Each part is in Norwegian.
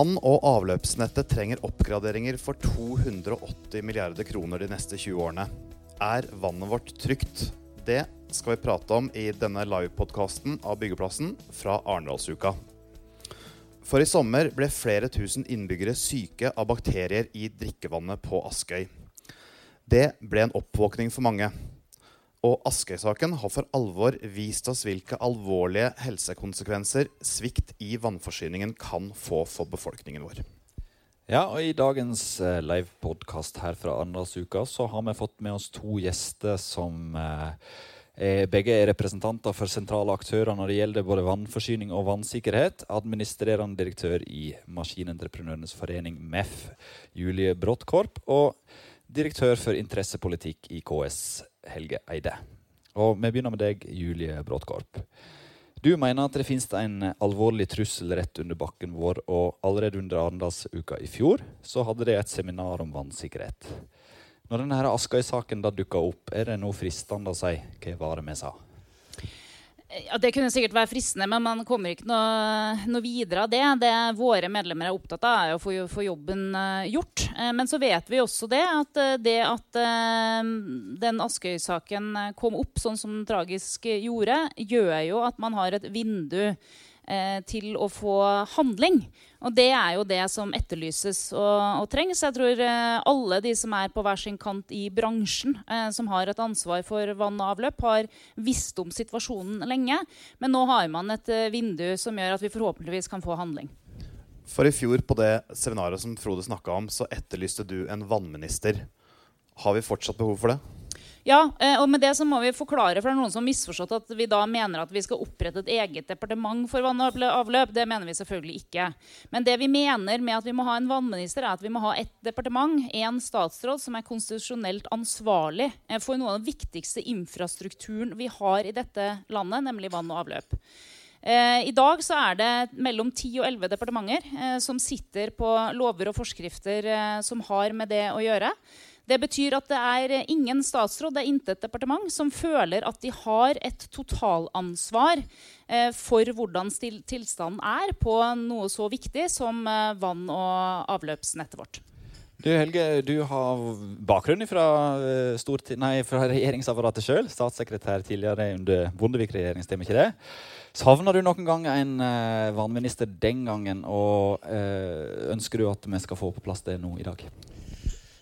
Vann- og avløpsnettet trenger oppgraderinger for 280 milliarder kroner de neste 20 årene. Er vannet vårt trygt? Det skal vi prate om i denne livepodkasten av Byggeplassen fra Arendalsuka. For i sommer ble flere tusen innbyggere syke av bakterier i drikkevannet på Askøy. Det ble en oppvåkning for mange. Og Askøy-saken har for alvor vist oss hvilke alvorlige helsekonsekvenser svikt i vannforsyningen kan få for befolkningen vår. Ja, og I dagens eh, livepodkast her fra Arendalsuka så har vi fått med oss to gjester som eh, begge er representanter for sentrale aktører når det gjelder både vannforsyning og vannsikkerhet. Administrerende direktør i Maskinentreprenørenes forening, MEF, Julie Bråttkorp. Og direktør for interessepolitikk i KS, Helge Eide. Og Vi begynner med deg, Julie Bråttkorp. Du mener at det finnes en alvorlig trussel rett under bakken vår, og allerede under Arendalsuka i fjor så hadde de et seminar om vannsikkerhet. Når denne Askøy-saken da dukka opp, er det noe fristende å si hva var det vi sa? Ja, Det kunne sikkert være fristende, men man kommer ikke noe, noe videre av det. Det våre medlemmer er opptatt av, er å få, få jobben uh, gjort. Uh, men så vet vi også det at uh, det at den Askøy-saken kom opp sånn som den tragisk gjorde, gjør jo at man har et vindu til å få handling. Og det er jo det som etterlyses og, og trengs. Jeg tror eh, alle de som er på hver sin kant i bransjen, eh, som har et ansvar for vann og avløp, har visst om situasjonen lenge. Men nå har man et eh, vindu som gjør at vi forhåpentligvis kan få handling. For i fjor på det seminaret som Frode snakka om, så etterlyste du en vannminister. Har vi fortsatt behov for det? Ja, eh, og med det så må vi forklare, for det er noen som har misforstått at vi da mener at vi skal opprette et eget departement for vann og avløp. Det mener vi selvfølgelig ikke. Men det vi mener med at vi må ha en vannminister, er at vi må ha ett departement, en statsråd, som er konstitusjonelt ansvarlig eh, for noe av den viktigste infrastrukturen vi har i dette landet, nemlig vann og avløp. Eh, I dag så er det mellom 10 og 11 departementer som sitter på lover og forskrifter som har med det å gjøre. Det betyr at det er ingen statsråd, det er intet departement, som føler at de har et totalansvar eh, for hvordan tilstanden er på noe så viktig som eh, vann- og avløpsnettet vårt. Du Helge, du har bakgrunn fra, nei, fra regjeringsapparatet sjøl. Statssekretær tidligere under Bondevik-regjeringen, stemmer ikke det? Savner du noen gang en vannminister den gangen, og ønsker du at vi skal få på plass det nå i dag?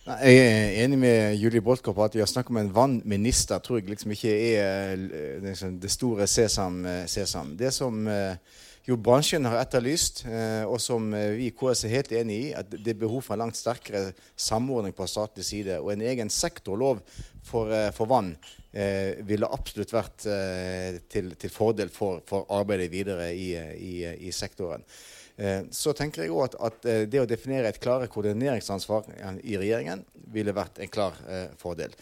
Jeg er enig med Julie Boltkopp at vi har snakket om en vannminister. tror jeg liksom ikke er eh, liksom, det store sesam, eh, sesam. Det som eh, jo bransjen har etterlyst, og som vi i KS er helt enig i, at det er behov for en langt sterkere samordning på statlig side. Og en egen sektorlov for, for vann eh, ville absolutt vært eh, til, til, fordel for, for, arbeidet videre i, i, i sektoren. Eh, så tenker jeg òg at, at, eh, det å definere et klare koordineringsansvar i regjeringen ville vært en klar eh, fordel.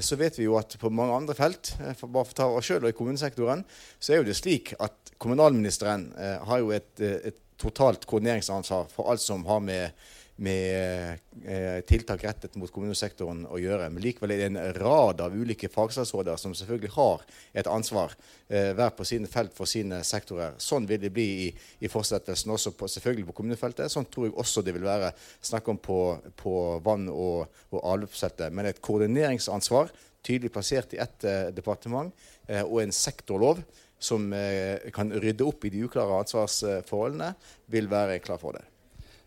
Så vet vi jo at på mange andre felt, for bare for å ta oss selv og i kommunesektoren, så er jo det slik at kommunalministeren har jo et, et totalt koordineringsansvar for alt som har med med eh, tiltak rettet mot kommunesektoren å gjøre. Men likevel er det en rad av ulike fagstatsråder som selvfølgelig har et ansvar, eh, hver på sine felt for sine sektorer. Sånn vil det bli i, i fortsettelsen også på, selvfølgelig på kommunefeltet. Sånn tror jeg også det vil være snakk om på, på vann- og, og avløpsfeltet. Men et koordineringsansvar tydelig plassert i ett eh, departement eh, og en sektorlov som eh, kan rydde opp i de uklare ansvarsforholdene, vil være klar fordel.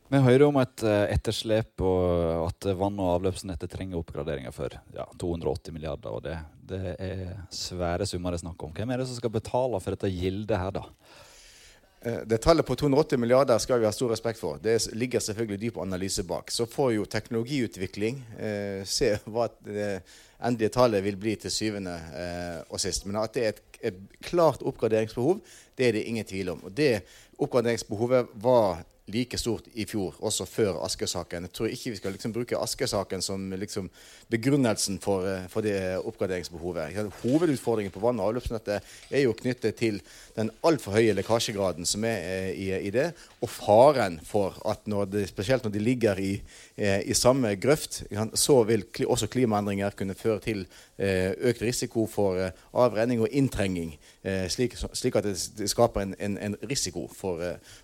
Vi hører om et eh, etterslep og at vann- og avløpsnettet trenger oppgraderinger for ja, 280 milliarder. og det, det, er svære summer det er snakk om. Hvem er det som skal betale for dette gildet her, da? Eh, det tallet på 280 milliarder skal vi ha stor respekt for. Det ligger selvfølgelig dyp analyse bak. Så får jo teknologiutvikling eh, se hva det endelige tallet vil bli til syvende eh, og sist. Men at det er et, et klart oppgraderingsbehov, det er det ingen tvil om. Og det oppgraderingsbehovet var like stort i fjor, også før Aske-saken. Jeg tror ikke vi skal liksom bruke Aske-saken som liksom begrunnelsen for, eh, for, det oppgraderingsbehovet. Hovedutfordringen på vann- og avløpsnettet er jo knyttet til den altfor høye lekkasjegraden som er eh, i, i, det, og faren for at når det, spesielt når de ligger i, eh, i samme grøft, så vil også klimaendringer kunne føre til økt risiko for avrenning og inntrenging, slik, slik at det skaper en, en, en risiko for,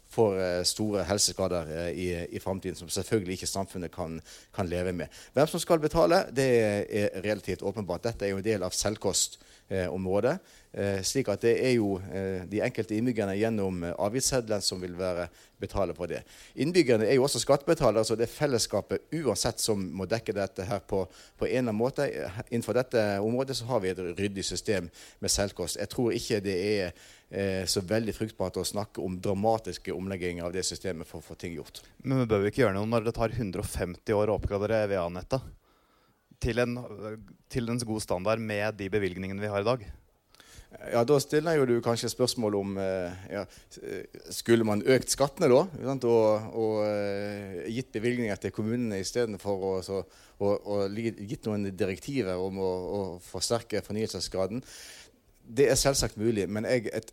for store helseskader eh, i, i framtiden som selvfølgelig ikke samfunnet kan, kan, leve med. Hvem som skal betale, det er relativt åpenbart. Dette er jo en del av selvkostområdet. Eh, slik at det er jo eh, de enkelte innbyggerne gjennom avgiftsseddelen som vil være betale for det. Innbyggerne er jo også skattebetalere, så det er fellesskapet uansett som må dekke dette her på, på en eller annen måte. Innenfor dette området så har vi et ryddig system med selvkost. Jeg tror ikke det er eh, så veldig fruktbart å snakke om dramatiske omlegginger av det systemet for å få ting gjort. Men vi bør jo ikke gjøre noe når det tar 150 år å oppgradere VA-nettet til en, til en god standard med de bevilgningene vi har i dag? Ja, Da stiller jo du kanskje spørsmål om eh, ja, Skulle man økt skattene da? Og, og uh, gitt bevilgninger til kommunene istedenfor å, og, og gitt noen direktiver om å, å, forsterke fornyelsesgraden? Det er selvsagt mulig, men jeg, et,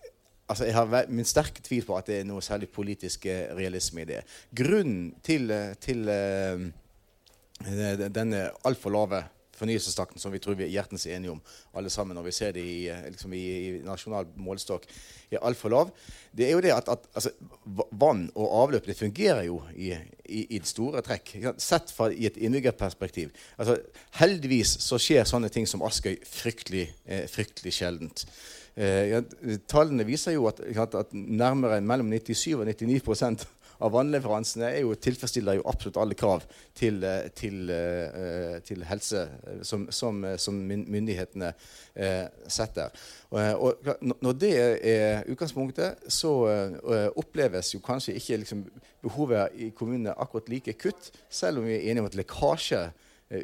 altså jeg har min sterke tvil på at det er noe særlig politisk eh, realisme i det. Grunnen til, til denne altfor lave fornyelsestakten som vi tror vi er hjertens enige om, alle sammen, når vi ser det i, eh, liksom i, i nasjonal målestokk, er altfor lav. Det er jo det at, at altså, vann og avløp det fungerer jo i, i, i store trekk. Sett fra i et innbyggerperspektiv. Altså, heldigvis så skjer sånne ting som Askøy fryktelig, eh, fryktelig sjeldent. Eh, tallene viser jo at, at, nærmere mellom 97 og 99 av vannleveransene er jo, tilfredsstiller jo absolutt alle krav til, eh, til, eh, til helse eh, som, som, som, myndighetene setter. Og, når det er utgangspunktet, så oppleves jo kanskje ikke liksom, behovet i kommunene akkurat like kutt, selv om vi er enige om at lekkasje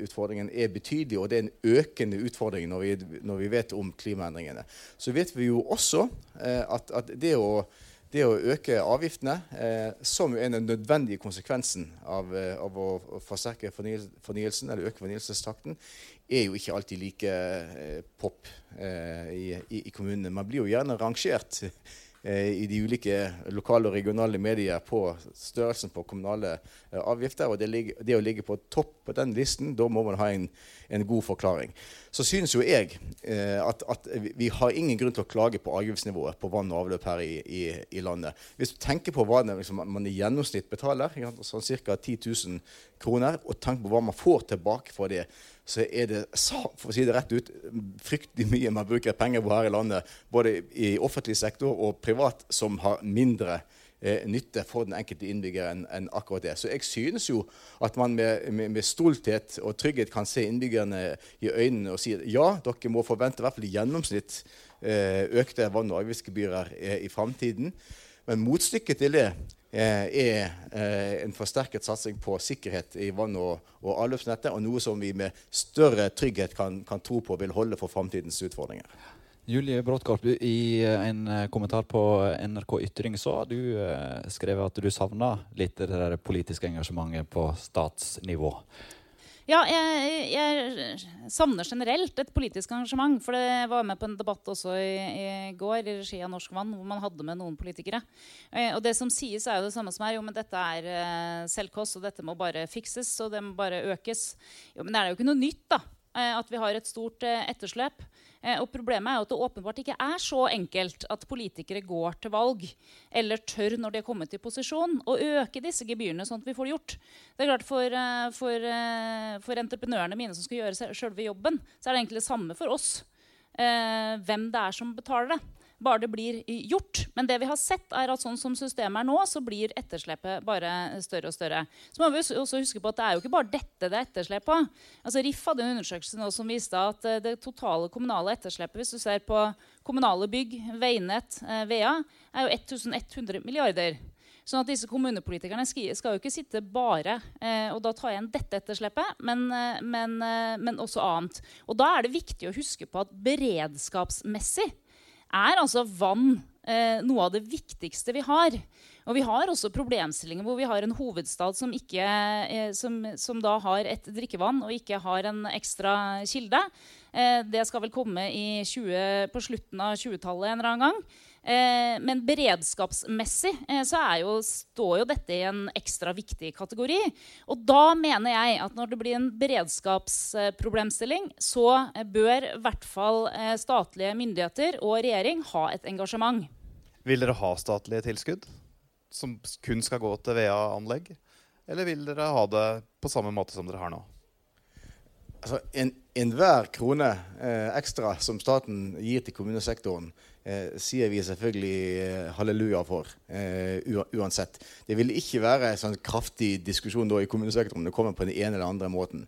utfordringen er betydelig, og det er en økende utfordring når vi, når vi vet om klimaendringene. Så vet vi jo også at, at det å det å øke avgiftene, eh, som er den nødvendige konsekvensen av, eh, av å forsterke fornyelsen, eller øke fornyelsestakten, er jo ikke alltid like eh, pop i, i, i, kommunene. Man blir jo gjerne rangert i de ulike lokale og regionale medier på størrelsen på kommunale eh, avgifter. Og det, det, å ligge på topp på den listen, da må man ha en, en god forklaring. Så synes jo jeg eh, at, at, vi har ingen grunn til å klage på avgiftsnivået på vann og avløp her i, i, i landet. Hvis du tenker på hva liksom, man i gjennomsnitt betaler, sånn ca. 10 000 kroner, og tenker på hva man får tilbake for det, så er det for å si det rett ut, fryktelig mye man bruker penger på her i landet, både i offentlig sektor og privat, som har mindre eh, nytte for den enkelte innbygger enn en akkurat det. Så jeg synes jo at man med, med, med, stolthet og trygghet kan se innbyggerne i øynene og si ja, dere må forvente i hvert fall i gjennomsnitt eh, økte vann- og avgiftsgebyrer i, i framtiden. Men motstykket til det Eh, er eh, en forsterket satsing på sikkerhet i vann- og, og avløpsnettet, og noe som vi med større trygghet kan, kan tro på vil holde for framtidens utfordringer. Julie Bråttkorp, i en eh, kommentar på NRK Ytring så har du skrevet at du savna litt det politiske engasjementet på statsnivå. Ja, jeg, jeg, savner generelt et politisk engasjement. For det var med på en debatt også i, i går i regi av Norsk Vann, hvor man hadde med noen politikere. Eh, og det som sies, er jo det samme som er jo, men dette er eh, selvkost, og dette må bare fikses, og det må bare økes. Jo, men det er jo ikke noe nytt da, eh, at vi har et stort etterslep. Eh, og problemet er jo at det åpenbart ikke er så enkelt at politikere går til valg eller tør når de er kommet i posisjon, å øke disse gebyrene sånn at vi får det gjort. Det er klart For, eh, for, eh, for entreprenørene mine som skal gjøre selve jobben, så er det egentlig det samme for oss hvem det er som betaler det bare det blir gjort. Men det vi har sett er at sånn som systemet er nå, så blir etterslepet bare større og større. Så må vi også huske på at Det er jo ikke bare dette det er etterslep på. Altså, RIF hadde en undersøkelse nå som viste at eh, det totale kommunale etterslepet hvis du ser på kommunale bygg, veinett, eh, VEA, er jo 1100 milliarder. Sånn at disse kommunepolitikerne skal jo ikke sitte bare eh, og da tar jeg igjen dette etterslepet, men, eh, men, men, også annet. Og da er det viktig å huske på at beredskapsmessig er altså vann eh, noe av det viktigste vi har. Og vi har også problemstillinger hvor vi har en hovedstad som, ikke, eh, som, som da har et drikkevann og ikke har en ekstra kilde. Eh, det skal vel komme 20, på slutten av 20-tallet en eller annen gang. Eh, men beredskapsmessig eh, så jo, står jo dette i en ekstra viktig kategori. Og da mener jeg at når det blir en beredskapsproblemstilling, så bør i hvert fall eh, statlige myndigheter og regjering ha et engasjement. Vil dere ha statlige tilskudd? som kun skal gå til VA-anlegg? Eller vil dere ha det på samme måte som dere har nå? Altså, Enhver en krone eh, ekstra som staten gir til kommunesektoren, sier vi selvfølgelig eh, halleluja for. Eh, uansett. Det vil ikke være en sånn kraftig diskusjon i kommunesektoren om det kommer på den ene eller andre måten.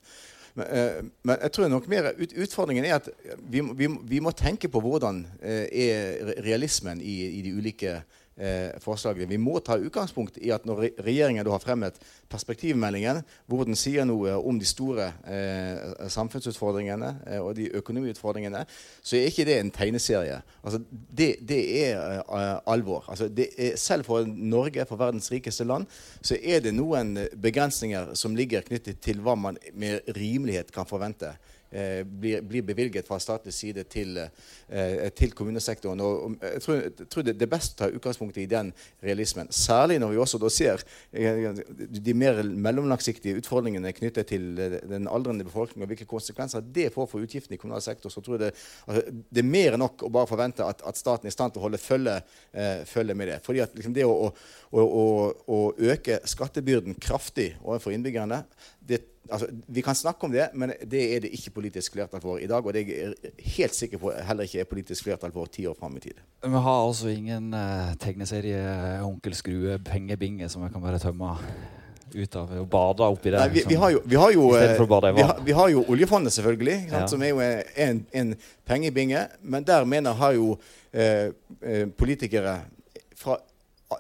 Men, eh, men jeg tror nok mer ut, utfordringen er at vi, vi, vi, må tenke på hvordan eh, er realismen i, i de ulike eh, forslaget. Vi må ta utgangspunkt i at når regjeringen har fremmet perspektivmeldingen, hvor den sier noe om de store eh, samfunnsutfordringene eh, og de økonomiutfordringene, så er ikke det en tegneserie. Altså, det, det, er uh, alvor. Altså, er, selv for Norge, for verdens rikeste land, så er det noen begrensninger som ligger knyttet til hva man med rimelighet kan forvente eh, blir, blir, bevilget fra statens side til, eh, til kommunesektoren. Og, og jeg tror, jeg tror det, det, er best å ta utgangspunkt i den realismen. Særlig når vi også da ser eh, de mer mellomlangsiktige utfordringene knyttet til eh, den aldrende befolkningen og hvilke konsekvenser det får for utgiftene i kommunal sektor. så tror jeg det, altså, det er mer enn nok å bare forvente at, at staten er i stand til å holde følge, eh, følge med det. Fordi at liksom, det å, å, å, å øke skattebyrden kraftig overfor innbyggerne det Altså, vi kan snakke om det, men det er det ikke politisk flertall for i dag. Og det er jeg helt sikker på heller ikke er politisk flertall for ti år fram i tid. Vi har altså ingen uh, tegneserie Onkel Skrue pengebinge som jeg kan bare tømme ut av og bade oppi det? Nei, vi, vi, har jo, vi, har jo, eh, vi, har, vi, har jo, oljefondet, selvfølgelig, ja. som er jo en, en, pengebinge. Men der mener har jo eh, eh politikere fra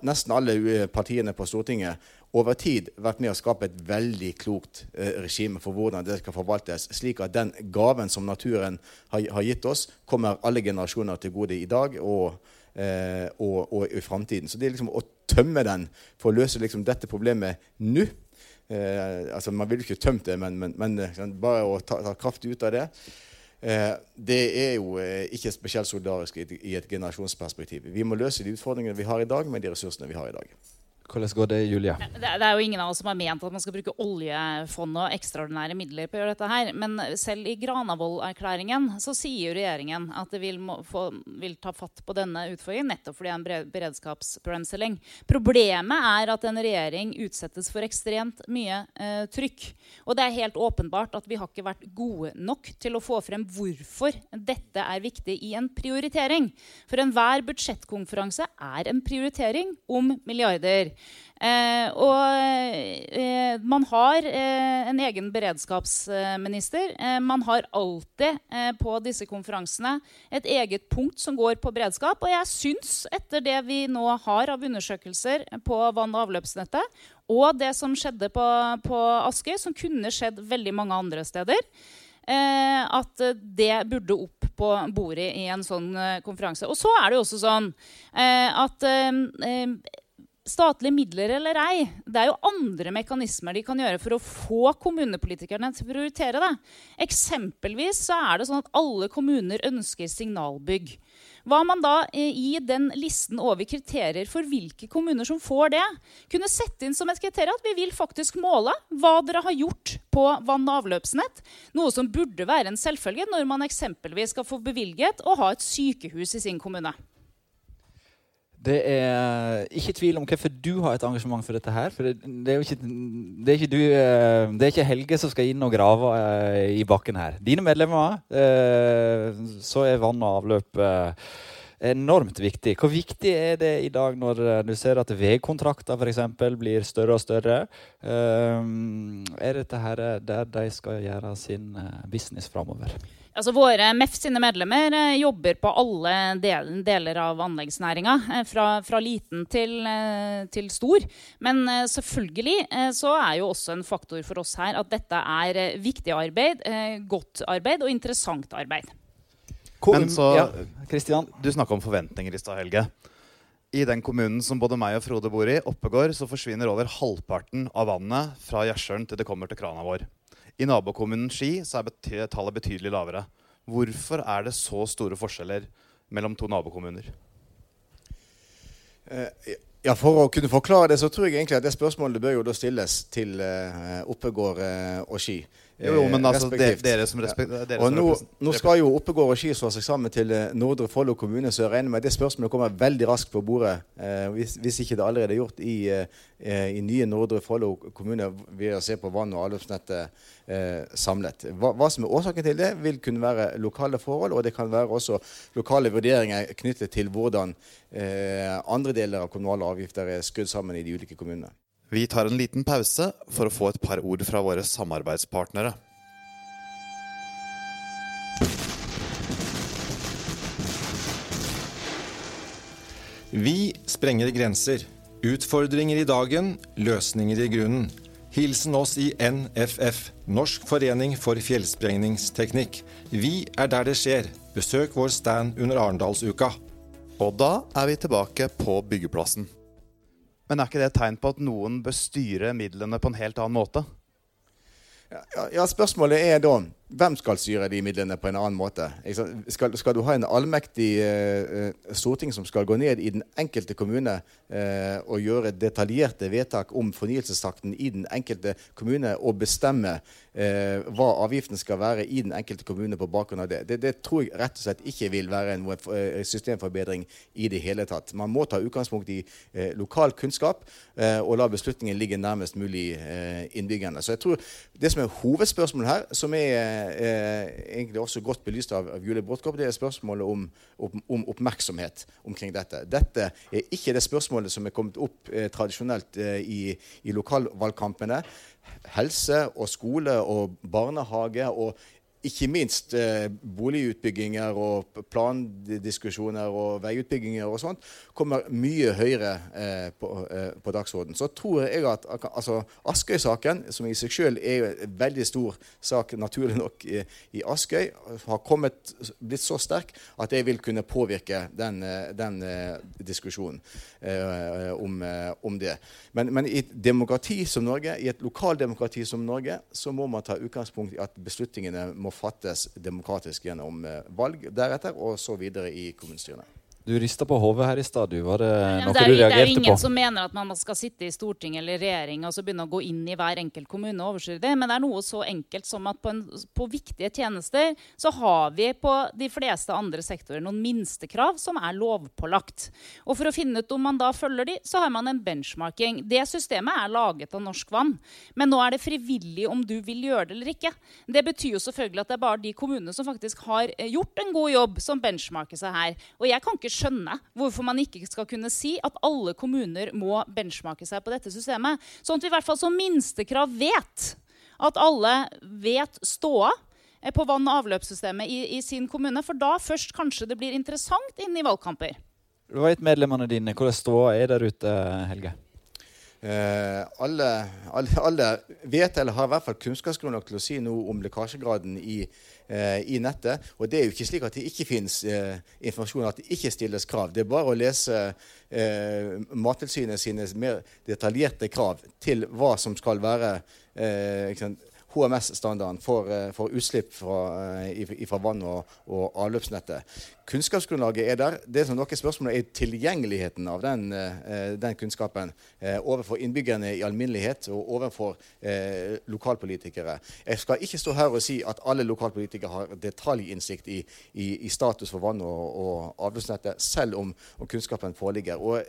nesten alle partiene på Stortinget over tid vært med å skape et veldig klokt eh, regime for hvordan det skal forvaltes, slik at den gaven som naturen har, gitt oss, kommer alle generasjoner til gode i dag og, eh, og, og i framtiden. Så det er liksom å tømme den for å løse liksom dette problemet nå eh, altså Man ville ikke tømt det, men, men, men bare å ta, ta, kraft ut av det. Eh, det er jo eh, ikke spesielt solidarisk i, et generasjonsperspektiv. Vi må løse de utfordringene vi har i dag, med de ressursene vi har i dag. Hvordan går det, Julia? Det, det, er jo ingen av oss som har ment at man skal bruke oljefond og ekstraordinære midler på å gjøre dette her. Men selv i Granavolden-erklæringen så sier jo regjeringen at det vil, må, få, vil, ta fatt på denne utfordringen nettopp fordi det er en beredskapsproblemstilling. Problemet er at en regjering utsettes for ekstremt mye eh, trykk. Og det er helt åpenbart at vi har ikke vært gode nok til å få frem hvorfor dette er viktig i en prioritering. For enhver budsjettkonferanse er en prioritering om milliarder. Eh, og eh, man har eh, en egen beredskapsminister. Eh, man har alltid eh, på disse konferansene et eget punkt som går på beredskap. Og jeg syns, etter det vi nå har av undersøkelser på vann- og avløpsnettet, og det som skjedde på, på Askøy, som kunne skjedd veldig mange andre steder, eh, at det burde opp på bordet i en sånn konferanse. Og så er det jo også sånn at statlige midler eller ei, det er jo andre mekanismer de kan gjøre for å få kommunepolitikerne til å prioritere det. Eksempelvis så er det sånn at alle kommuner ønsker signalbygg. Hva man da eh, i den listen over kriterier for hvilke kommuner som får det, kunne sette inn som et kriterium at vi vil faktisk måle hva dere har gjort på vann- og avløpsnett. Noe som burde være en selvfølge når man eksempelvis skal få bevilget å ha et sykehus i sin kommune. Det er ikke tvil om hvorfor du har et engasjement for dette her. For det, det, er, ikke, det, er, ikke, du, eh, det er ikke Helge som skal inn og grave eh, i bakken her. Dine medlemmer, eh, så er vann og avløp enormt viktig. Hvor viktig er det i dag når du ser at veikontrakter f.eks. blir større og større? Er dette her der de skal gjøre sin business framover? Altså Våre MEF sine medlemmer eh, jobber på alle delen, deler av anleggsnæringa. Eh, fra, fra, liten til, eh, til, stor. Men selvfølgelig så er jo også en faktor for oss her at dette er viktig arbeid, godt arbeid og interessant arbeid. Men så, ja, Du snakka om forventninger i stad, Helge. I den kommunen som både meg og Frode bor i, Oppegård, så forsvinner over halvparten av vannet fra Gjersjøen til det kommer til krana vår. I nabokommunen Ski så er tallet betydelig lavere. Hvorfor er det så store forskjeller mellom to nabokommuner? Eh, Ja, For å kunne forklare det, så tror jeg egentlig at det spørsmålet bør jo da stilles til uh, Oppegård uh, og Ski. Jo, jo, men altså, dere, dere som respekterer ja. Og nå, nå, skal jo Oppegård og Ski slå seg sammen til Nordre Follo kommune, så jeg regner med det spørsmålet kommer veldig raskt på bordet. Eh, hvis, hvis, ikke det allerede er gjort i, eh, i nye Nordre Follo kommune ved å se på vann- og avløpsnettet eh, samlet. Hva, hva, som er årsaken til det, vil kunne være lokale forhold, og det kan være også lokale vurderinger knyttet til hvordan eh, andre deler av kommunale avgifter er skrudd sammen i de ulike kommunene. Vi tar en liten pause for å få et par ord fra våre samarbeidspartnere. Vi sprenger grenser. Utfordringer i dagen, løsninger i grunnen. Hilsen oss i NFF, Norsk forening for fjellsprengningsteknikk. Vi er der det skjer. Besøk vår stand under Arendalsuka. Og da er vi tilbake på byggeplassen. Men er ikke det et tegn på at noen bør styre midlene på en helt annen måte? Ja, ja, Spørsmålet er da hvem skal styre de midlene på en annen måte? Skal, skal du ha en allmektig eh, storting som skal gå ned i den enkelte kommune eh, og gjøre detaljerte vedtak om fornyelsestakten i den enkelte kommune og bestemme eh, hva avgiften skal være i den enkelte kommune på bakgrunn av det? det? Det, tror jeg rett og slett ikke vil være en eh, systemforbedring i det hele tatt. Man må ta utgangspunkt i eh, lokal kunnskap eh, og la beslutningen ligge nærmest mulig innbyggerne. Så jeg tror det som er hovedspørsmålet her, som er eh, egentlig også godt belyst av, av Julie Brodtkorp, det er spørsmålet om, om, om, oppmerksomhet omkring dette. Dette er ikke det spørsmålet som er kommet opp eh, tradisjonelt eh, i, i lokalvalgkampene. Helse og skole og barnehage og ikke minst eh, boligutbygginger og plandiskusjoner og veiutbygginger og sånt kommer mye høyere eh, på, eh, på dagsordenen. Så tror jeg at altså, Askøy-saken, som i seg selv er en veldig stor sak, naturlig nok, i, i Askøy, har kommet, blitt så sterk at det vil kunne påvirke den, eh, den eh, diskusjonen eh, om, om, det. Men, men, i et demokrati som Norge, i et lokaldemokrati som Norge, så må man ta utgangspunkt i at beslutningene må fattes demokratisk gjennom eh, valg deretter, og så videre i kommunestyrene. Du rista på hodet her i stad. Var det noe det er, du reagerte på? Det er ingen på? som mener at man skal sitte i storting eller regjering og så begynne å gå inn i hver enkelt kommune og overstyre det. Men det er noe så enkelt som at på, en, på, viktige tjenester så har vi på de fleste andre sektorer noen minstekrav som er lovpålagt. Og for å finne ut om man da følger de, så har man en benchmarking. Det systemet er laget av Norsk Vann. Men nå er det frivillig om du vil gjøre det eller ikke. Det betyr jo selvfølgelig at det er bare de kommunene som faktisk har eh, gjort en god jobb, som benchmarker seg her. Og jeg kan ikke skjønne hvorfor man ikke skal kunne si at alle kommuner må benchmarke seg på dette systemet. Sånn at vi i hvert fall som minstekrav vet at alle vet ståa eh, på vann- og avløpssystemet i, i, sin kommune. For da først kanskje det blir interessant inn i valgkamper. Du vet medlemmene dine. Hvordan ståa er der ute, Helge? Eh, alle, alle, alle, vet eller har i hvert fall kunnskapsgrunnlag til å si noe om lekkasjegraden i Eh, i nettet. Og det er jo ikke slik at det ikke finnes eh, informasjon, at det ikke stilles krav. Det er bare å lese eh, Mattilsynet sine mer detaljerte krav til hva som skal være eh, HMS-standarden for, eh, for, utslipp fra, eh, fra vann- og, og, avløpsnettet. Kunnskapsgrunnlaget er der. Det som noen spørsmål er tilgjengeligheten av den, eh, den kunnskapen overfor innbyggerne i alminnelighet og overfor lokalpolitikere. Jeg skal ikke stå her og si at alle lokalpolitikere har detaljinnsikt i, i, i status for vann- og, og avløpsnettet, selv om, om kunnskapen foreligger. Og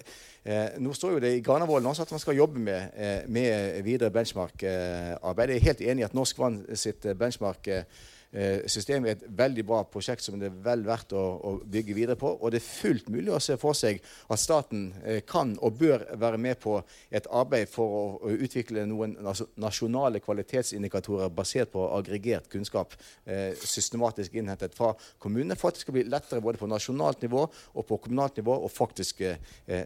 Eh, nå står jo det i Granavolden også at man skal jobbe med, med videre benchmark-arbeid. Jeg er helt enig i at Norsk Vann sitt benchmark eh, Eh, systemet er et veldig bra prosjekt som det er vel verdt å, å, bygge videre på. Og det er fullt mulig å se for seg at staten eh, kan og bør være med på et arbeid for å, utvikle noen nasjonale kvalitetsindikatorer basert på aggregert kunnskap, eh, systematisk innhentet fra kommunene, for at det skal bli lettere både på nasjonalt nivå og på kommunalt nivå å faktisk eh,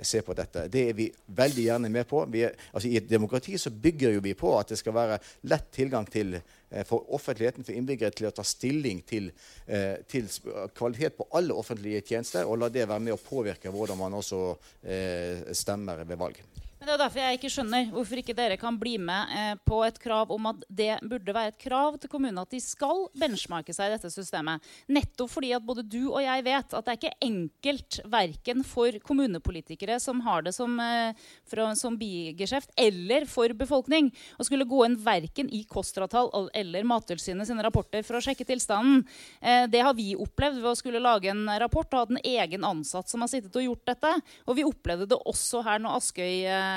se på dette. Det er vi veldig gjerne med på. Er, altså, I et demokrati så bygger jo vi på at det skal være lett tilgang til Eh, for offentligheten, for innbyggere, til å ta stilling til, eh, til, kvalitet på alle offentlige tjenester, og la det være med å påvirke hvordan man også eh, stemmer ved valg. Men Det er derfor jeg ikke skjønner hvorfor ikke dere kan bli med eh, på et krav om at det burde være et krav til kommunene at de skal benchmarke seg i dette systemet. Nettopp fordi at både du og jeg vet at det er ikke enkelt verken for kommunepolitikere som har det som, eh, som bigeskjeft, eller for befolkning å skulle gå inn verken i KOSTRA-tall eller Mattilsynet sine rapporter for å sjekke tilstanden. Eh, det har vi opplevd ved å skulle lage en rapport og hatt en egen ansatt som har sittet og gjort dette. Og vi opplevde det også her når Askøy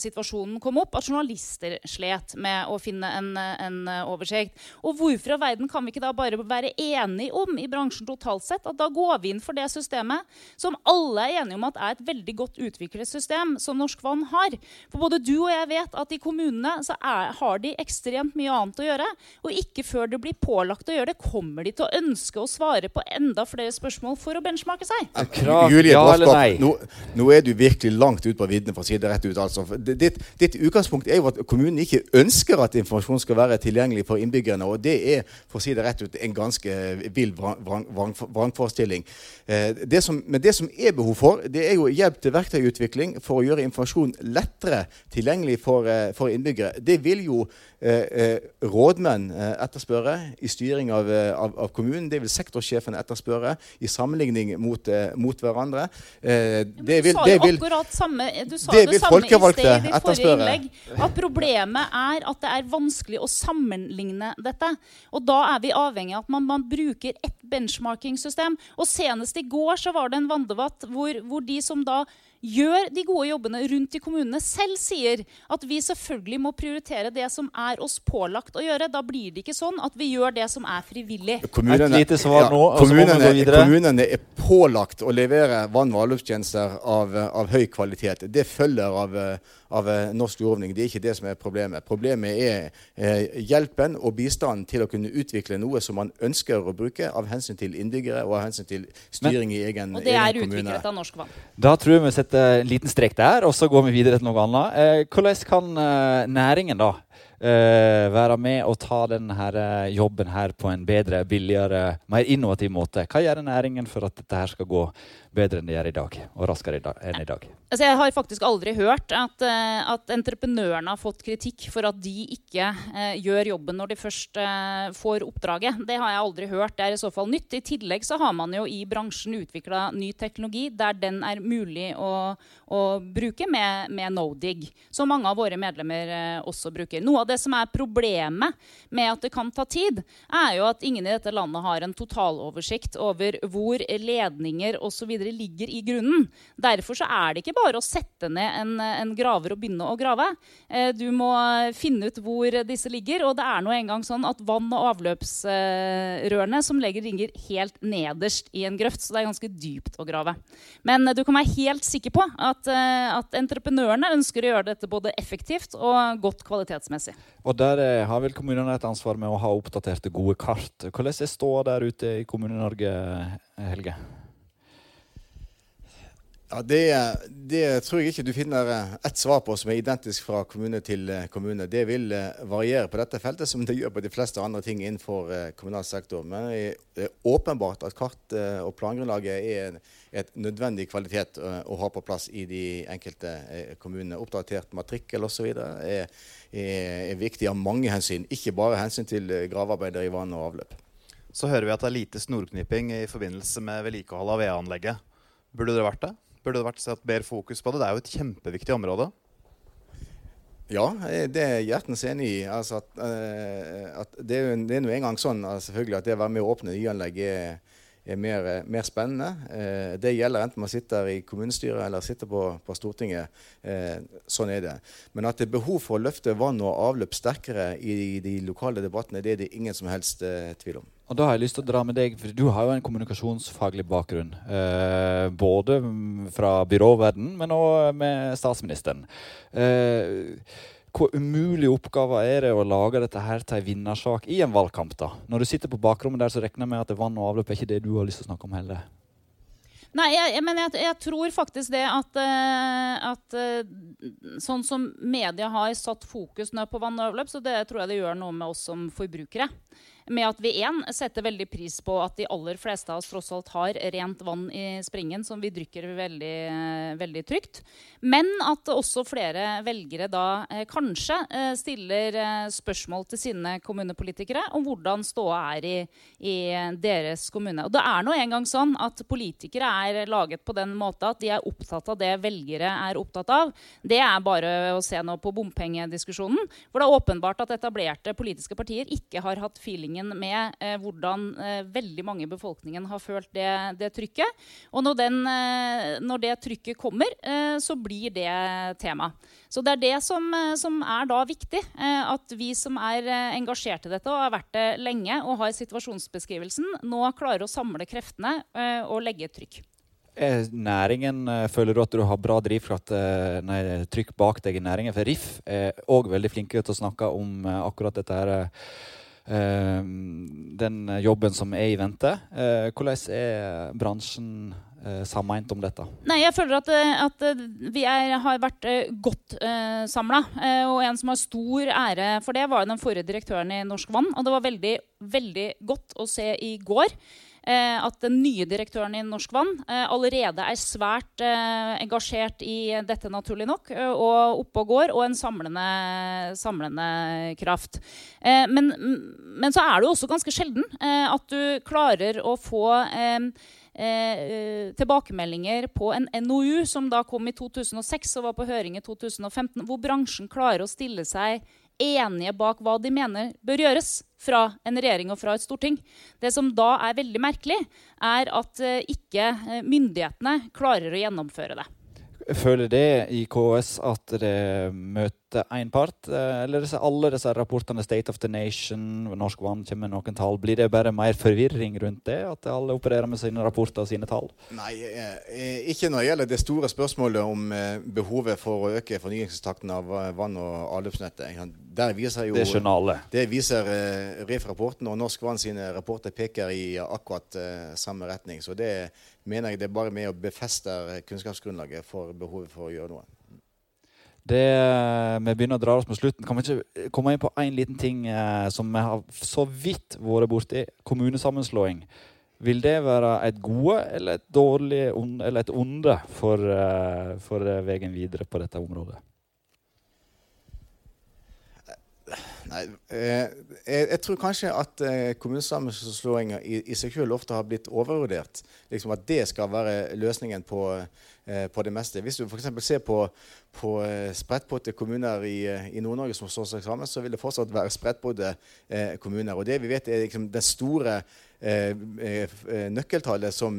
situasjonen kom opp, at journalister slet med å finne en, en oversikt. Og hvorfor av verden kan vi ikke da bare være enige om i bransjen totalt sett at da går vi inn for det systemet som alle er enige om at er et veldig godt utviklet system, som Norsk Vann har. For både du og jeg vet at i kommunene så er, har de ekstremt mye annet å gjøre. Og ikke før det blir pålagt å gjøre det, kommer de til å ønske å svare på enda flere spørsmål for å benchmarke seg. Krav, Julie ja eller nei? nå, nå er du virkelig langt ut på viddene, for å si det rett ut. altså. Ditt, ditt utgangspunkt er jo at kommunen ikke ønsker at informasjon skal være tilgjengelig for innbyggerne. Og det er for å si det rett ut, en ganske vill vrang- vrang- vrang- vrangforestilling. Eh, det som, men det som er behov for, det er jo hjelp til verktøyutvikling for å gjøre informasjon lettere tilgjengelig for, eh, for innbyggere. Det vil jo rådmenn eh, etterspørre i styring av, eh, av, av kommunen. Det vil sektorsjefen etterspørre i sammenligning mot, eh, mot hverandre. Eh, det vil, det vil, akkurat samme, du sa det det samme i sted i ditt forrige innlegg. At problemet er at det er vanskelig å sammenligne dette. Og da er vi avhengig av at man, man bruker et benchmarking-system. Og senest i går så var det en vanndebatt hvor, hvor de som da gjør de gode jobbene rundt i kommunene, selv sier at vi selvfølgelig må prioritere det som er oss pålagt å gjøre. Da blir det ikke sånn at vi gjør det som er frivillig. Et lite svar nå, vi kommunene, kommunene er pålagt å levere vann- og avløpstjenester av, av høy kvalitet. Det følger av, av eh, norsk lovgivning. Det er ikke det som er problemet. Problemet er eh, hjelpen og bistanden til å kunne utvikle noe som man ønsker å bruke av hensyn til innbyggere og av hensyn til styring i egen, Og det er kommune. utviklet av Norsk Vann. Da tror jeg vi setter en liten strek der, og så går vi videre til noe annet. Eh, hvordan kan eh, næringen da eh, være med og ta denne eh, jobben her på en bedre, billigere, mer innovativ måte? Hva gjør næringen for at dette her skal gå bedre enn de gjør i dag, og raskere enn i dag? Altså, jeg har faktisk aldri hørt at, eh, at entreprenørene har fått kritikk for at de ikke eh, gjør jobben når de først eh, får oppdraget. Det har jeg aldri hørt. Det er i så fall nytt. I tillegg så har man jo i bransjen utvikla ny teknologi der den er mulig å, å bruke med, med Nodig, som mange av våre medlemmer eh, også bruker. Noe av det som er problemet med at det kan ta tid, er jo at ingen i dette landet har en totaloversikt over hvor ledninger osv. ligger i grunnen. Derfor så er det ikke bare å sette ned en, en graver og begynne å grave. Eh, du må finne ut hvor disse ligger. Og det er nå engang sånn at vann- og avløpsrørene som legger ligger helt nederst i en grøft. Så det er ganske dypt å grave. Men eh, du kan være helt sikker på at, eh, at entreprenørene ønsker å gjøre dette både effektivt og godt kvalitetsmessig. Og der har vel kommunene et ansvar med å ha oppdaterte, gode kart. Hvordan er ståa der ute i Kommune-Norge, Helge? Ja, det, det tror jeg ikke du finner eh, ett svar på som er identisk fra kommune til eh, kommune. Det vil eh, variere på dette feltet, som det gjør på de fleste andre ting innenfor kommunal sektor. Men det er åpenbart at kart og plangrunnlaget er et nødvendig kvalitet å ha på plass i de enkelte kommunene. Oppdatert matrikkel osv. Er, er, viktig av mange hensyn, ikke bare hensyn til gravearbeider i vann og avløp. Så hører vi at det er lite snorknipping i forbindelse med vedlikehold av VA-anlegget. Burde det vært det? Burde det vært satt mer fokus på det? Det er jo et kjempeviktig område. Ja, det er hjertens enig i. Altså at, eh, at det er jo det nå engang sånn altså selvfølgelig at det å være med å åpne nyanlegg er, er mer, eh, mer spennende. Eh, det gjelder enten man sitter i kommunestyret eller sitter på, på Stortinget. Sånn er det. Men at det er behov for å løfte vann og avløp sterkere i de lokale debattene, det er det ingen som helst tvil om. Og da har jeg lyst til å dra med deg, for du har jo en kommunikasjonsfaglig bakgrunn. Eh, både fra byråverdenen, men òg med statsministeren. Eh, hvor umulig oppgave er det å lage dette her til en vinnersak i en valgkamp? da? Når du sitter på bakrommet der, så regner jeg med at vann og avløp er ikke det du har lyst til å snakke om heller. Nei, jeg, jeg, men jeg, jeg tror faktisk det at, eh, at eh, Sånn som media har satt fokus nå på vann og avløp, så det tror jeg det gjør noe med oss som forbrukere. Med at vi én setter veldig pris på at de aller fleste av oss tross alt har rent vann i springen som vi drikker veldig, veldig trygt. Men at også flere velgere da eh, kanskje eh, stiller eh, spørsmål til sine kommunepolitikere om hvordan ståa er i, i, deres kommune. Og det er nå engang sånn at politikere er laget på den måten at de er opptatt av det velgere er opptatt av. Det er bare å se nå på bompengediskusjonen, hvor det er åpenbart at etablerte politiske partier ikke har hatt feeling erfaringen med eh, hvordan eh, veldig mange i befolkningen har følt det, det trykket. Og når, den, eh, når, det trykket kommer, eh, så blir det tema. Så det er det som, eh, som er da viktig. Eh, at vi som er engasjert i dette og har vært det lenge og har situasjonsbeskrivelsen, nå klarer å samle kreftene og legge trykk. Næringen, Føler du at du har bra drivkraft, nei, trykk bak deg i næringen? For RIF er òg veldig flinke til å snakke om akkurat dette her den jobben som er i vente. Eh, hvordan er bransjen eh, sammeint om dette? Nei, jeg føler at, eh, at vi er, har vært godt uh, samla. og en som har stor ære for det, var den forrige direktøren i Norsk Vann. Og det var veldig, veldig godt å se i går at den nye direktøren i Norsk Vann eh, allerede er svært eh, engasjert i dette, naturlig nok, og oppe og går, og en samlende, samlende kraft. Men, men, så er det jo også ganske sjelden at du klarer å få Eh, tilbakemeldinger på en NOU som da kom i 2006 og var på høring i 2015, hvor bransjen klarer å stille seg enige bak hva de mener bør gjøres fra en regjering og fra et storting. Det som da er veldig merkelig, er at eh, ikke eh, myndighetene klarer å gjennomføre det. Føler det i KS at det møter én part, eh, eller disse, alle disse rapportene State of the Nation, Norsk Vann kommer med noen tall, blir det bare mer forvirring rundt det? At alle opererer med sine rapporter og sine tall? Nei, ikke når det gjelder det store spørsmålet om behovet for å øke fornyingstakten av vann- og avløpsnettet. Der viser jo, det skjønner alle. Det viser REF-rapporten, og Norsk Vann sine rapporter peker i akkurat samme retning. Så det mener jeg det er bare med å befeste kunnskapsgrunnlaget for behovet for å gjøre noe. Det, eh, vi begynner å dra oss mot slutten. Kan vi ikke komme inn på én liten ting eh, som vi har så vidt vært borti? Kommunesammenslåing. Vil det være et gode eller et dårlig eller et onde for, eh, for veien videre på dette området? Nei, eh, jeg, jeg, tror kanskje at eh, kommunesammenslåinger i, i, seg selv ofte har blitt overvurdert. Liksom At det skal være løsningen på, eh, på det meste. Hvis du f.eks. ser på, på spredtbodde kommuner i, eh, i Nord-Norge som står seg sammen, så vil det fortsatt være sprettbodde eh, kommuner. Og det vi vet er liksom den store Eh, eh, eh, nøkkeltallet som,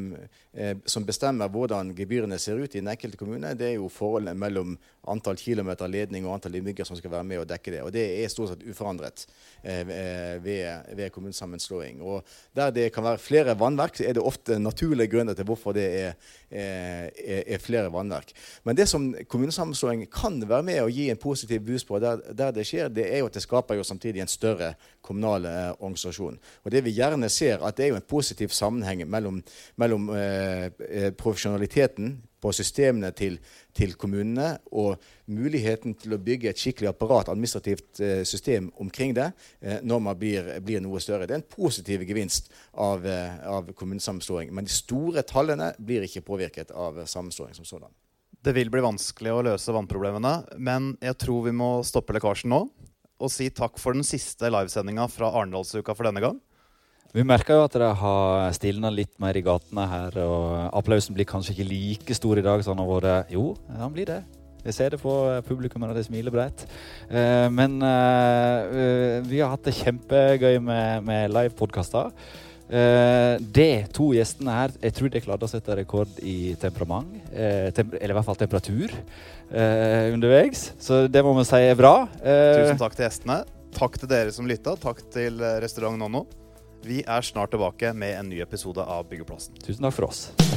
som, bestemmer hvordan gebyrene ser ut i den enkelte kommune, det er jo forholdet mellom antall kilometer ledning og antall innbyggere som skal være med og dekke det. Og det er stort sett uforandret ved, ved kommunesammenslåing. Og der det kan være flere vannverk, er det ofte naturlige grunner til hvorfor det er, er, er flere vannverk. Men det som kommunesammenslåing kan være med å gi en positiv boost på der, der, det skjer, det er jo at det skaper jo samtidig en større kommunal eh, organisasjon. Og det vi gjerne ser, at det er jo en positiv sammenheng mellom, mellom eh, eh, profesjonaliteten på systemene til, til, kommunene og muligheten til å bygge et skikkelig apparat, administrativt eh, system omkring det eh, når man blir, blir, noe større. Det er en positiv gevinst av, eh, av kommunesammenslåing. Men de store tallene blir ikke påvirket av sammenslåing som sådan. Det vil bli vanskelig å løse vannproblemene, men jeg tror vi må stoppe lekkasjen nå og si takk for den siste livesendinga fra Arendalsuka for denne gang. Vi merker jo at det har stilna litt mer i gatene her, og applausen blir kanskje ikke like stor i dag som den har vært. Jo, han blir det. Jeg ser det på publikum og de smiler bredt. Eh, men eh, vi har hatt det kjempegøy med, med livepodkaster. Eh, de to gjestene her jeg tror de klarte å sette rekord i temperament. eller i hvert fall temperatur underveis. Så det må vi si er bra. Tusen takk til gjestene. Takk til dere som lytta. Takk til Restaurant Nonno. Vi er snart tilbake med en ny episode av Byggeplassen. Tusen takk for oss.